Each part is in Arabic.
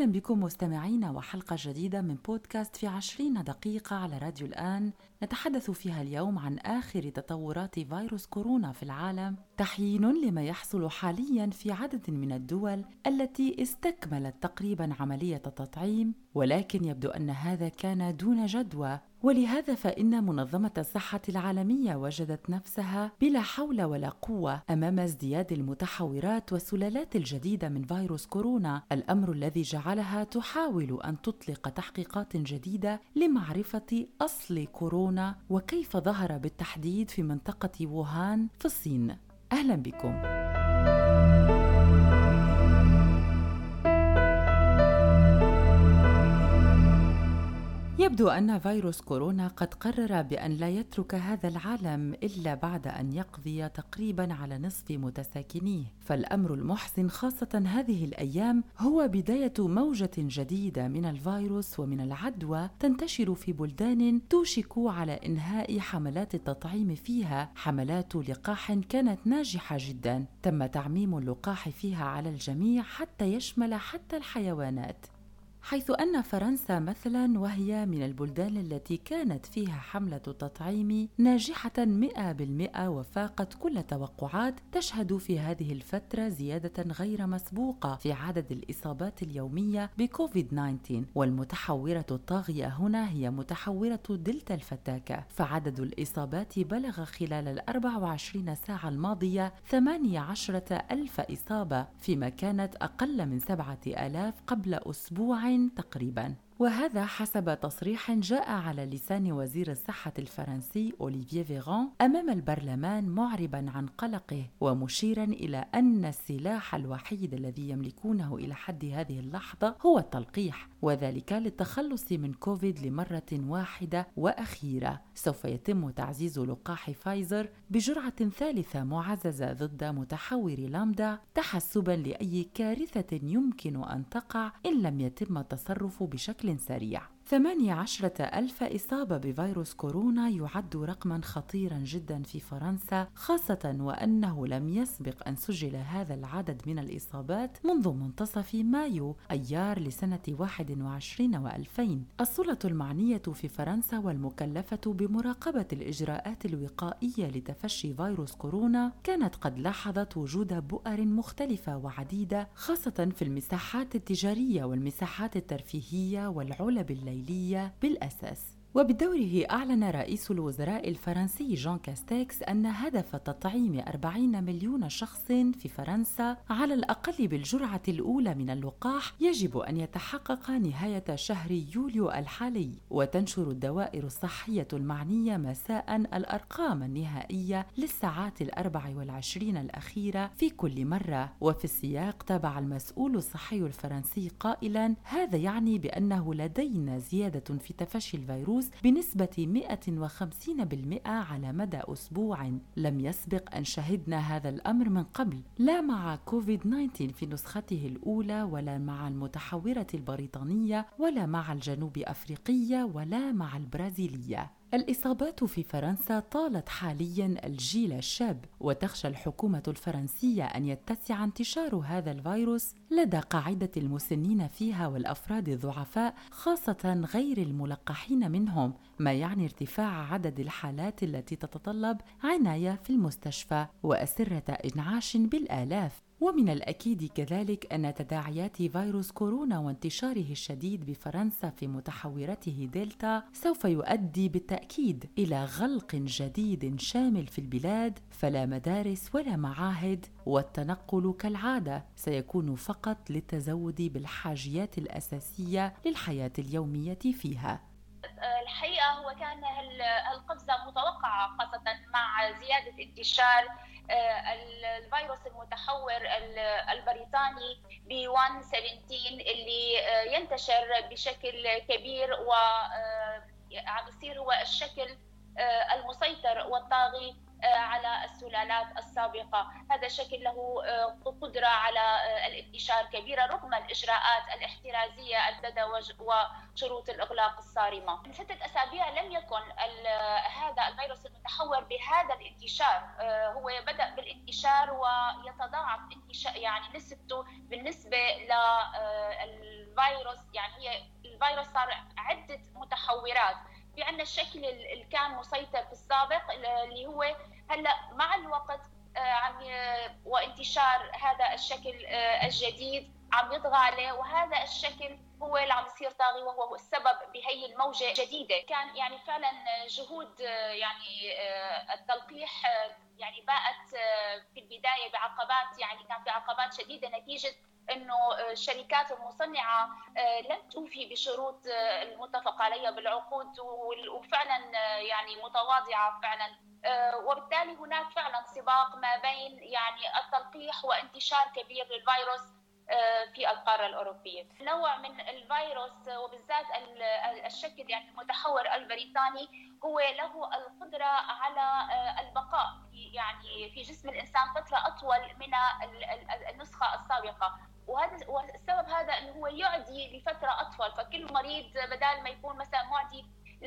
أهلا بكم مستمعينا وحلقة جديدة من بودكاست في عشرين دقيقة على راديو الآن. نتحدث فيها اليوم عن آخر تطورات فيروس كورونا في العالم. تحيين لما يحصل حاليا في عدد من الدول التي استكملت تقريبا عملية التطعيم ولكن يبدو أن هذا كان دون جدوى. ولهذا فإن منظمة الصحة العالمية وجدت نفسها بلا حول ولا قوة أمام ازدياد المتحورات والسلالات الجديدة من فيروس كورونا، الأمر الذي جعلها تحاول أن تطلق تحقيقات جديدة لمعرفة أصل كورونا وكيف ظهر بالتحديد في منطقة ووهان في الصين. أهلا بكم. يبدو أن فيروس كورونا قد قرر بأن لا يترك هذا العالم إلا بعد أن يقضي تقريبا على نصف متساكنيه، فالأمر المحزن خاصة هذه الأيام هو بداية موجة جديدة من الفيروس ومن العدوى تنتشر في بلدان توشك على إنهاء حملات التطعيم فيها، حملات لقاح كانت ناجحة جدا، تم تعميم اللقاح فيها على الجميع حتى يشمل حتى الحيوانات. حيث أن فرنسا مثلا وهي من البلدان التي كانت فيها حملة تطعيم ناجحة مئة بالمئة وفاقت كل التوقعات تشهد في هذه الفترة زيادة غير مسبوقة في عدد الإصابات اليومية بكوفيد 19 والمتحورة الطاغية هنا هي متحورة دلتا الفتاكة. فعدد الإصابات بلغ خلال ال 24 ساعة الماضية 18 ألف إصابة فيما كانت أقل من 7000 قبل أسبوع تقريبا. وهذا حسب تصريح جاء على لسان وزير الصحة الفرنسي أوليفيه فيغان أمام البرلمان معربا عن قلقه ومشيرا إلى أن السلاح الوحيد الذي يملكونه إلى حد هذه اللحظة هو التلقيح وذلك للتخلص من كوفيد لمرة واحدة وأخيرة. سوف يتم تعزيز لقاح فايزر بجرعة ثالثة معززة ضد متحور لامدا تحسبا لأي كارثة يمكن أن تقع إن لم يتم التصرف بشكل سريع. ثمانية عشرة ألف إصابة بفيروس كورونا يعد رقما خطيرا جدا في فرنسا خاصة وأنه لم يسبق أن سجل هذا العدد من الإصابات منذ منتصف مايو أيار لسنة 21 و2000 السلطة المعنية في فرنسا والمكلفة بمراقبة الإجراءات الوقائية لتفشي فيروس كورونا كانت قد لاحظت وجود بؤر مختلفة وعديدة خاصة في المساحات التجارية والمساحات الترفيهية والعلب الليلية. الليلية بالأساس. وبدوره أعلن رئيس الوزراء الفرنسي جان كاستيكس أن هدف تطعيم 40 مليون شخص في فرنسا على الأقل بالجرعة الأولى من اللقاح يجب أن يتحقق نهاية شهر يوليو الحالي وتنشر الدوائر الصحية المعنية مساء الأرقام النهائية للساعات الأربع والعشرين الأخيرة في كل مرة. وفي السياق تابع المسؤول الصحي الفرنسي قائلا هذا يعني بأنه لدينا زيادة في تفشي الفيروس الفلوس بنسبة 150% على مدى أسبوع. لم يسبق أن شهدنا هذا الأمر من قبل لا مع كوفيد 19 في نسخته الأولى ولا مع المتحورة البريطانية ولا مع الجنوب أفريقية ولا مع البرازيلية. الإصابات في فرنسا طالت حاليا الجيل الشاب وتخشى الحكومة الفرنسية أن يتسع انتشار هذا الفيروس لدى قاعدة المسنين فيها والأفراد الضعفاء خاصة غير الملقحين منهم ما يعني ارتفاع عدد الحالات التي تتطلب عناية في المستشفى وأسرة إنعاش بالآلاف. ومن الأكيد كذلك أن تداعيات فيروس كورونا وانتشاره الشديد بفرنسا في متحورته دلتا سوف يؤدي بالتأكيد إلى غلق جديد شامل في البلاد فلا مدارس ولا معاهد والتنقل كالعادة سيكون فقط للتزود بالحاجيات الأساسية للحياة اليومية فيها. الحقيقة هو كان القفزة متوقعة خاصة مع زيادة انتشار الفيروس المتحور البريطاني ب 117 اللي آه، ينتشر بشكل كبير و آه، يصير هو الشكل المسيطر والطاغي. على السلالات السابقة. هذا شكل له قدرة على الانتشار كبيرة رغم الإجراءات الاحترازية لدى وشروط الإغلاق الصارمة. من ستة أسابيع لم يكن هذا الفيروس المتحور بهذا الانتشار. هو بدأ بالانتشار ويتضاعف انتشار يعني نسبته بالنسبة للفيروس يعني هي الفيروس صار عدة متحورات. في عندنا الشكل اللي كان مسيطر في السابق اللي هو هلأ مع الوقت عم وانتشار هذا الشكل الجديد عم يطغى عليه وهذا الشكل هو اللي عم يصير طاغي وهو السبب بهي الموجة الجديدة. كان يعني فعلا جهود يعني التلقيح يعني باءت في البداية بعقبات يعني كان في عقبات شديدة نتيجة إنه الشركات المصنعة لم توفي بشروط المتفق عليها بالعقود وفعلا يعني متواضعة فعلا. وبالتالي هناك فعلا سباق ما بين يعني التلقيح وانتشار كبير للفيروس في القارة الأوروبية. نوع من الفيروس وبالذات الشكل يعني المتحور البريطاني هو له القدرة على البقاء يعني في جسم الإنسان فترة أطول من النسخة السابقة وهذا والسبب هذا إنه هو يعدي لفترة أطول فكل مريض بدل ما يكون مثلا معدي ل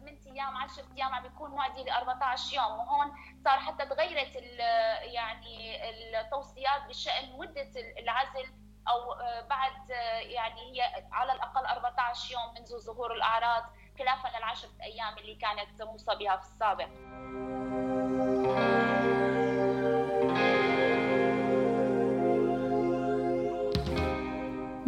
8 أيام 10 أيام عم بيكون معدي ل 14 يوم وهون صار حتى تغيرت يعني التوصيات بشأن مدة العزل أو بعد يعني هي على الأقل 14 يوم منذ ظهور الأعراض خلافا للعشرة أيام اللي كانت موصى بها في السابق.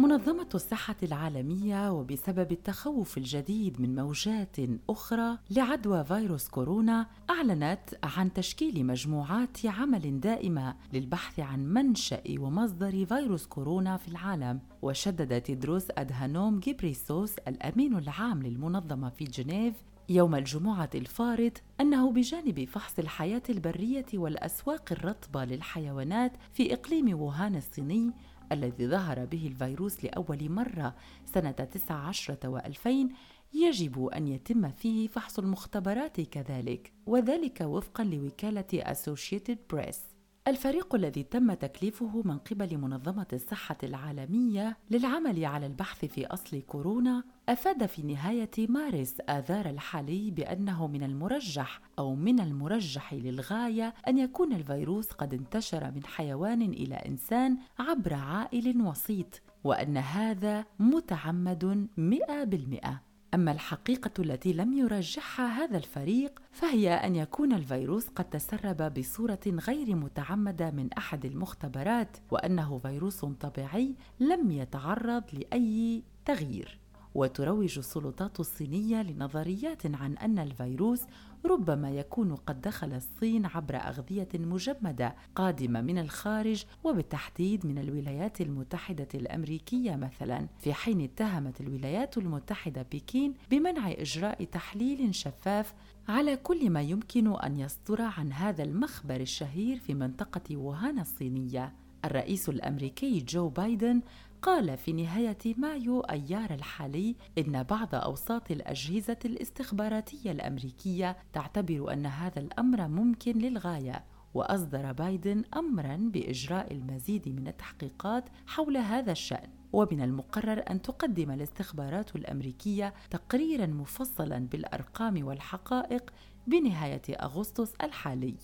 منظمة الصحة العالمية وبسبب التخوف الجديد من موجات أخرى لعدوى فيروس كورونا أعلنت عن تشكيل مجموعات عمل دائمة للبحث عن منشأ ومصدر فيروس كورونا في العالم. وشدد تدروس أدهانوم جبريسوس الأمين العام للمنظمة في جنيف يوم الجمعة الفارط أنه بجانب فحص الحياة البرية والأسواق الرطبة للحيوانات في إقليم ووهان الصيني الذي ظهر به الفيروس لأول مرة سنة 19 و2000 يجب أن يتم فيه فحص المختبرات كذلك وذلك وفقا لوكالة Associated Press. الفريق الذي تم تكليفه من قبل منظمة الصحة العالمية للعمل على البحث في أصل كورونا أفاد في نهاية مارس آذار الحالي بأنه من المرجح أو من المرجح للغاية أن يكون الفيروس قد انتشر من حيوان إلى إنسان عبر عائل وسيط وأن هذا متعمد مئة بالمئة. أما الحقيقة التي لم يرجحها هذا الفريق فهي أن يكون الفيروس قد تسرب بصورة غير متعمدة من أحد المختبرات وأنه فيروس طبيعي لم يتعرض لأي تغيير. وتروج السلطات الصينية لنظريات عن أن الفيروس ربما يكون قد دخل الصين عبر أغذية مجمدة قادمة من الخارج وبالتحديد من الولايات المتحدة الأمريكية مثلا. في حين اتهمت الولايات المتحدة بكين بمنع إجراء تحليل شفاف على كل ما يمكن أن يصدر عن هذا المخبر الشهير في منطقة ووهان الصينية. الرئيس الأمريكي جو بايدن قال في نهاية مايو أيار الحالي إن بعض أوساط الأجهزة الاستخباراتية الأمريكية تعتبر أن هذا الأمر ممكن للغاية وأصدر بايدن أمرا بإجراء المزيد من التحقيقات حول هذا الشأن. ومن المقرر أن تقدم الاستخبارات الأمريكية تقريرا مفصلا بالأرقام والحقائق بنهاية أغسطس الحالي.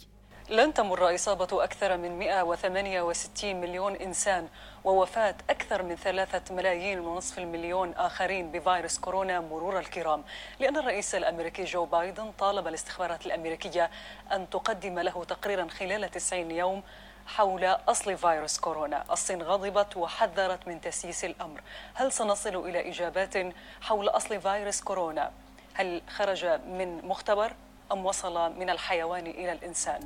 لن تمر إصابة أكثر من 168 مليون إنسان ووفاة أكثر من ثلاثة ملايين ونصف المليون آخرين بفيروس كورونا مرور الكرام. لأن الرئيس الأمريكي جو بايدن طالب الاستخبارات الأمريكية أن تقدم له تقريرا خلال 90 يوم حول أصل فيروس كورونا. الصين غضبت وحذرت من تسييس الأمر. هل سنصل إلى إجابات حول أصل فيروس كورونا؟ هل خرج من مختبر؟ أم وصل من الحيوان إلى الإنسان؟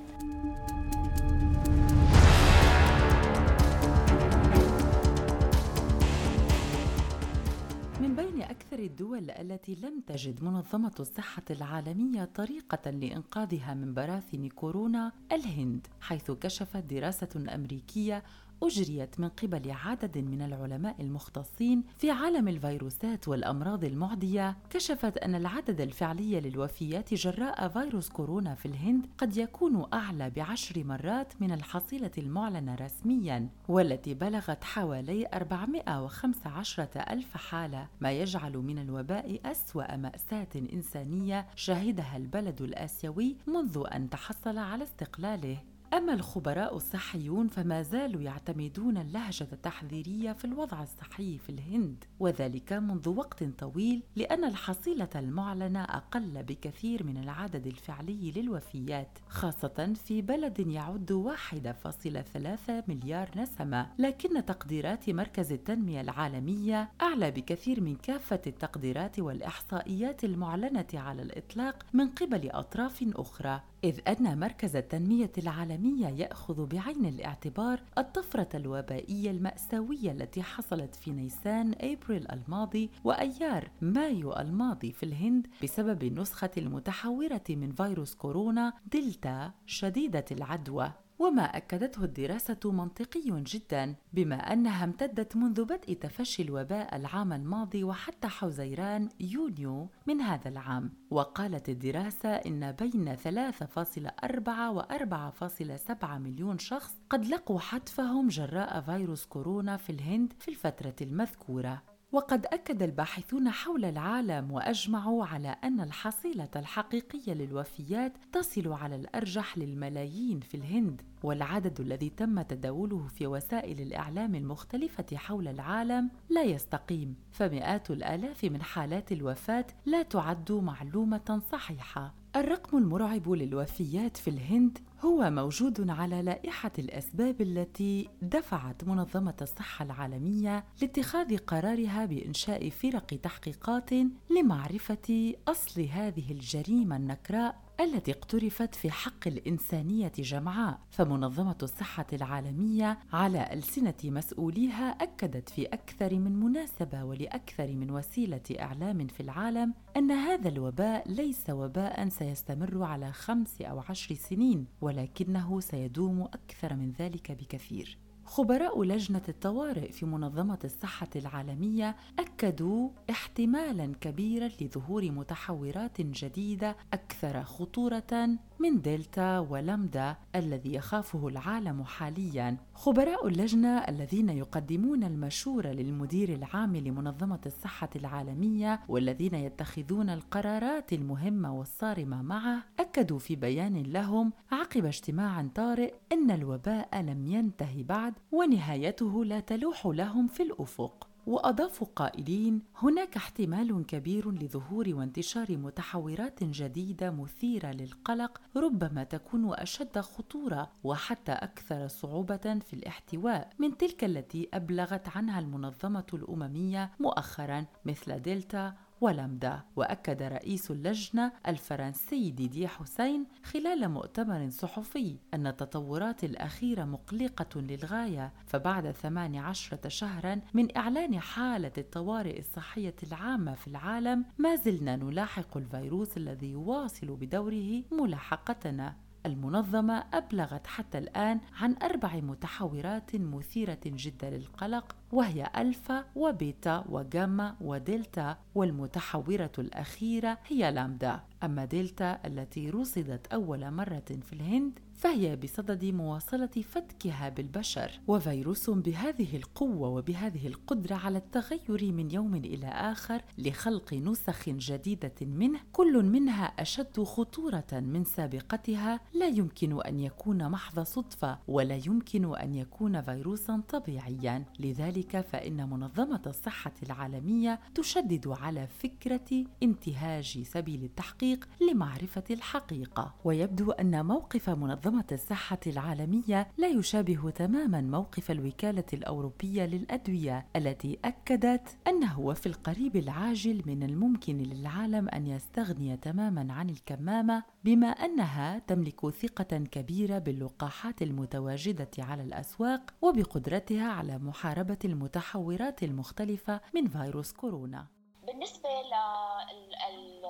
من بين أكثر الدول التي لم تجد منظمة الصحة العالمية طريقة لإنقاذها من براثن كورونا الهند، حيث كشفت دراسة أمريكية أجريت من قبل عدد من العلماء المختصين في عالم الفيروسات والأمراض المعدية كشفت أن العدد الفعلي للوفيات جراء فيروس كورونا في الهند قد يكون أعلى بعشر مرات من الحصيلة المعلنة رسميا والتي بلغت حوالي 415 ألف حالة ما يجعل من الوباء أسوأ مأساة إنسانية شهدها البلد الآسيوي منذ أن تحصل على استقلاله. أما الخبراء الصحيون فما زالوا يعتمدون اللهجة التحذيرية في الوضع الصحي في الهند وذلك منذ وقت طويل لأن الحصيلة المعلنة أقل بكثير من العدد الفعلي للوفيات خاصة في بلد يعد 1.3 مليار نسمة. لكن تقديرات مركز التنمية العالمية أعلى بكثير من كافة التقديرات والإحصائيات المعلنة على الإطلاق من قبل أطراف أخرى. إذ أن مركز التنمية العالمية يأخذ بعين الاعتبار الطفرة الوبائية المأساوية التي حصلت في نيسان أبريل الماضي وأيار مايو الماضي في الهند بسبب النسخة المتحورة من فيروس كورونا دلتا شديدة العدوى. وما أكدته الدراسة منطقي جدا بما أنها امتدت منذ بدء تفشي الوباء العام الماضي وحتى حزيران يونيو من هذا العام. وقالت الدراسة إن بين 3.4 و 4.7 مليون شخص قد لقوا حتفهم جراء فيروس كورونا في الهند في الفترة المذكورة. وقد أكد الباحثون حول العالم وأجمعوا على أن الحصيلة الحقيقية للوفيات تصل على الأرجح للملايين في الهند والعدد الذي تم تداوله في وسائل الإعلام المختلفة حول العالم لا يستقيم. فمئات الآلاف من حالات الوفاة لا تعد معلومة صحيحة. الرقم المرعب للوفيات في الهند هو موجود على لائحة الأسباب التي دفعت منظمة الصحة العالمية لاتخاذ قرارها بإنشاء فرق تحقيقات لمعرفة أصل هذه الجريمة النكراء. التي اقترفت في حق الإنسانية جمعاء فمنظمة الصحة العالمية على ألسنة مسؤوليها أكدت في أكثر من مناسبة ولأكثر من وسيلة إعلام في العالم أن هذا الوباء ليس وباء سيستمر على خمس أو عشر سنين ولكنه سيدوم أكثر من ذلك بكثير. خبراء لجنة الطوارئ في منظمة الصحة العالمية أكدوا احتمالا كبيرا لظهور متحورات جديدة أكثر خطورة من دلتا ولامدا الذي يخافه العالم حاليا. خبراء اللجنة الذين يقدمون المشورة للمدير العام لمنظمة الصحة العالمية والذين يتخذون القرارات المهمة والصارمة معه أكدوا في بيان لهم عقب اجتماع طارئ أن الوباء لم ينتهي بعد ونهايته لا تلوح لهم في الأفق. واضافوا قائلين هناك احتمال كبير لظهور وانتشار متحورات جديدة مثيرة للقلق ربما تكون أشد خطورة وحتى أكثر صعوبة في الاحتواء من تلك التي أبلغت عنها المنظمة الأممية مؤخرا مثل دلتا ولامدا وأكد رئيس اللجنة الفرنسي ديدي حسين خلال مؤتمر صحفي أن التطورات الأخيرة مقلقة للغاية فبعد 18 شهرا من إعلان حالة الطوارئ الصحية العامة في العالم ما زلنا نلاحق الفيروس الذي يواصل بدوره ملاحقتنا. المنظمة أبلغت حتى الآن عن أربع متحورات مثيرة جدا للقلق وهي ألفا وبيتا وجاما ودلتا والمتحورة الأخيرة هي لامدا. أما دلتا التي رصدت أول مرة في الهند فهي بصدد مواصلة فتكها بالبشر. وفيروس بهذه القوة وبهذه القدرة على التغير من يوم إلى آخر لخلق نسخ جديدة منه كل منها أشد خطورة من سابقتها. لا يمكن أن يكون محض صدفة ولا يمكن أن يكون فيروسا طبيعيا. لذلك فإن منظمة الصحة العالمية تشدد على فكرة انتهاج سبيل التحقيق لمعرفة الحقيقة. ويبدو أن موقف منظمة الصحة العالمية لا يشابه تماما موقف الوكالة الأوروبية للأدوية التي أكدت أنه في القريب العاجل من الممكن للعالم أن يستغني تماما عن الكمامة بما أنها تملك ثقة كبيرة باللقاحات المتواجدة على الأسواق وبقدرتها على محاربة المتحورات المختلفة من فيروس كورونا. بالنسبة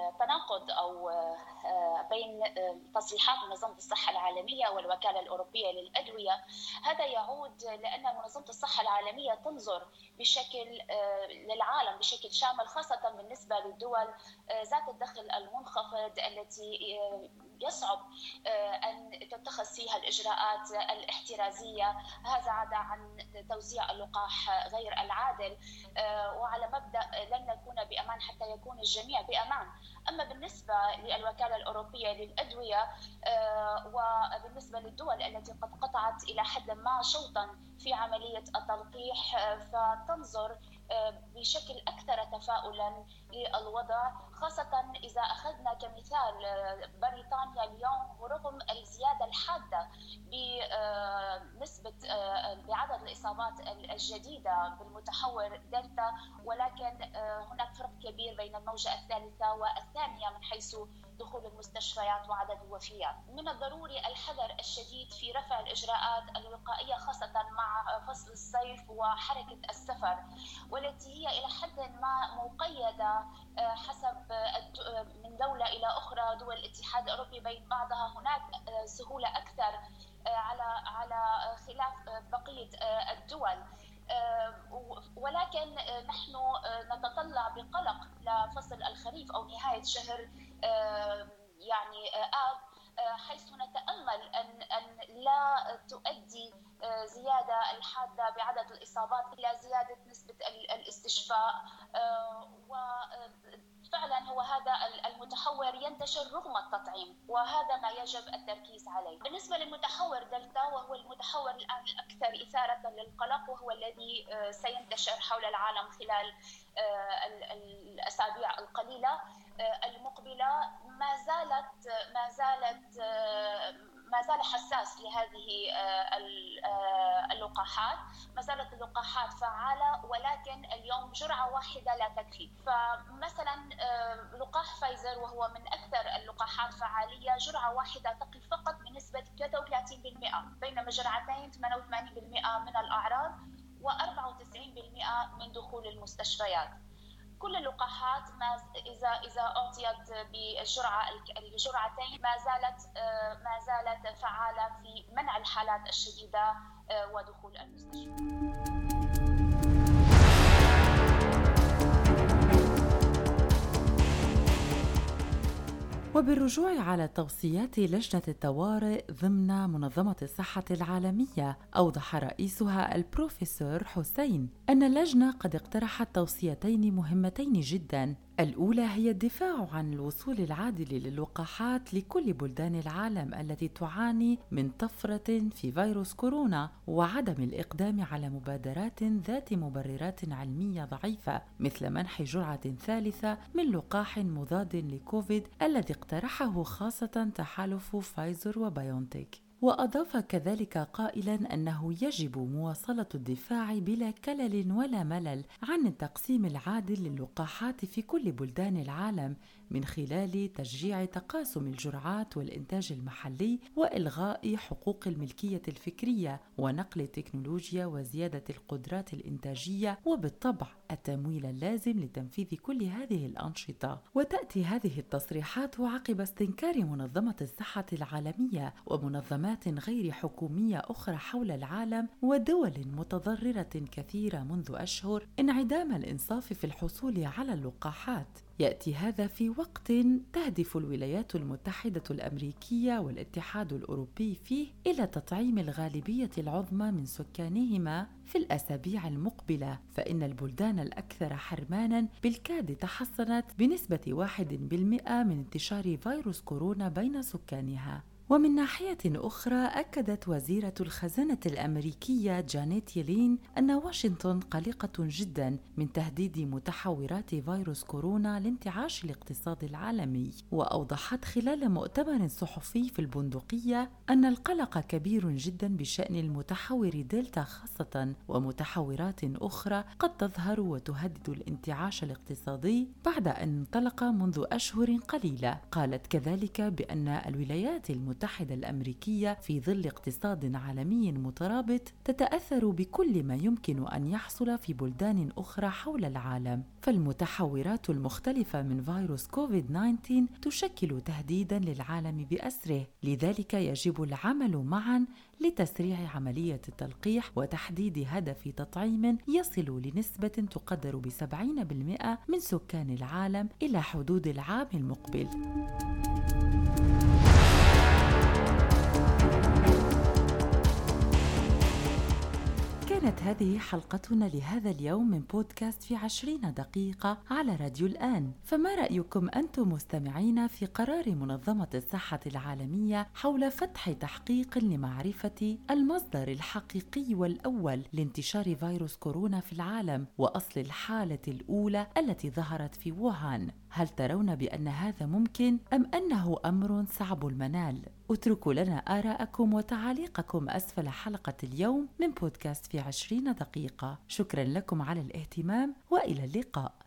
للتناقض أو آه، بين آه، تصريحات منظمة الصحة العالمية والوكالة الأوروبية للأدوية. هذا يعود لأن منظمة الصحة العالمية تنظر بشكل آه، للعالم بشكل شامل خاصة بالنسبة للدول ذات الدخل المنخفض التي يصعب أن تتخذ فيها الإجراءات الاحترازية. هذا عدا عن توزيع اللقاح غير العادل. وعلى مبدأ لن نكون بأمان حتى يكون الجميع بأمان. أما بالنسبة للوكالة الأوروبية للأدوية وبالنسبة للدول التي قد قطعت إلى حد ما شوطا في عملية التلقيح فتنظر بشكل أكثر تفاؤلا للوضع خاصة إذا أخذنا كمثال بريطانيا اليوم ورغم الزيادة الحادة بنسبه بعدد الإصابات الجديدة بالمتحور دلتا ولكن هناك فرق كبير بين الموجة الثالثة والثانية من حيث دخول المستشفيات وعدد الوفيات. من الضروري الحذر الشديد في رفع الإجراءات الوقائية خاصة مع فصل الصيف وحركة السفر والتي هي إلى حد ما مقيدة آه، حسب آه، من دولة إلى أخرى دول الاتحاد الأوروبي بين بعضها هناك آه، سهولة أكثر على على خلاف بقية الدول. ولكن نحن نتطلع بقلق لفصل الخريف أو نهاية شهر يعني آب حيث نتأمل ان أن لا تؤدي زيادة الحادة بعدد الإصابات إلى زيادة الاستشفاء وفعلا هو هذا المتحور ينتشر رغم التطعيم وهذا ما يجب التركيز عليه. بالنسبة للمتحور دلتا وهو المتحور الآن الاكثر إثارة للقلق وهو الذي سينتشر حول العالم خلال الأسابيع القليلة المقبلة. ما زالت ما زالت ما زال حساس لهذه آه، آه، اللقاحات. ما زالت اللقاحات فعالة ولكن اليوم جرعة واحدة لا تكفي. فمثلا آه، لقاح فايزر وهو من أكثر اللقاحات فعالية جرعة واحدة تقي فقط بنسبة 33% بينما جرعتين 88% من الأعراض و94% من دخول المستشفيات. كل اللقاحات ما إذا إذا أعطيت بالجرعه الجرعتين ما زالت ما زالت فعالة في منع الحالات الشديدة آه، ودخول المستشفى. وبالرجوع على توصيات لجنة الطوارئ ضمن منظمة الصحة العالمية أوضح رئيسها البروفيسور حسين أن اللجنة قد اقترحت توصيتين مهمتين جدا الأولى هي الدفاع عن الوصول العادل للقاحات لكل بلدان العالم التي تعاني من طفرة في فيروس كورونا وعدم الإقدام على مبادرات ذات مبررات علمية ضعيفة مثل منح جرعة ثالثة من لقاح مضاد لكوفيد الذي اقترحه خاصة تحالف فايزر وبايونتيك وأضاف كذلك قائلا أنه يجب مواصلة الدفاع بلا كلل ولا ملل عن التقسيم العادل للقاحات في كل بلدان العالم من خلال تشجيع تقاسم الجرعات والإنتاج المحلي وإلغاء حقوق الملكية الفكرية ونقل التكنولوجيا وزيادة القدرات الإنتاجية وبالطبع التمويل اللازم لتنفيذ كل هذه الأنشطة. وتأتي هذه التصريحات عقب استنكار منظمة الصحة العالمية ومنظمات غير حكومية أخرى حول العالم ودول متضررة كثيرة منذ أشهر انعدام الإنصاف في الحصول على اللقاحات. يأتي هذا في وقت تهدف الولايات المتحدة الأمريكية والاتحاد الأوروبي فيه إلى تطعيم الغالبية العظمى من سكانهما في الأسابيع المقبلة فإن البلدان الأكثر حرمانا بالكاد تحسنت بنسبة واحد بالمئة من انتشار فيروس كورونا بين سكانها. ومن ناحية أخرى أكدت وزيرة الخزانة الأمريكية جانيت يلين أن واشنطن قلقة جدا من تهديد متحورات فيروس كورونا لانتعاش الاقتصاد العالمي. وأوضحت خلال مؤتمر صحفي في البندقية أن القلق كبير جدا بشأن المتحور دلتا خاصة ومتحورات أخرى قد تظهر وتهدد الانتعاش الاقتصادي بعد أن انطلق منذ أشهر قليلة. قالت كذلك بأن الولايات المتحدة المتحدة الأمريكية في ظل اقتصاد عالمي مترابط تتأثر بكل ما يمكن أن يحصل في بلدان أخرى حول العالم فالمتحورات المختلفة من فيروس كوفيد 19 تشكل تهديدا للعالم بأسره لذلك يجب العمل معا لتسريع عملية التلقيح وتحديد هدف تطعيم يصل لنسبة تقدر بسبعين بالمئة من سكان العالم إلى حدود العام المقبل. كانت هذه حلقتنا لهذا اليوم من بودكاست في عشرين دقيقة على راديو الآن. فما رأيكم أنتم مستمعين في قرار منظمة الصحة العالمية حول فتح تحقيق لمعرفة المصدر الحقيقي والأول لانتشار فيروس كورونا في العالم وأصل الحالة الأولى التي ظهرت في ووهان؟ هل ترون بأن هذا ممكن أم أنه أمر صعب المنال؟ اتركوا لنا آراءكم وتعاليقكم أسفل حلقة اليوم من بودكاست في عشرين دقيقة شكرا لكم على الاهتمام وإلى اللقاء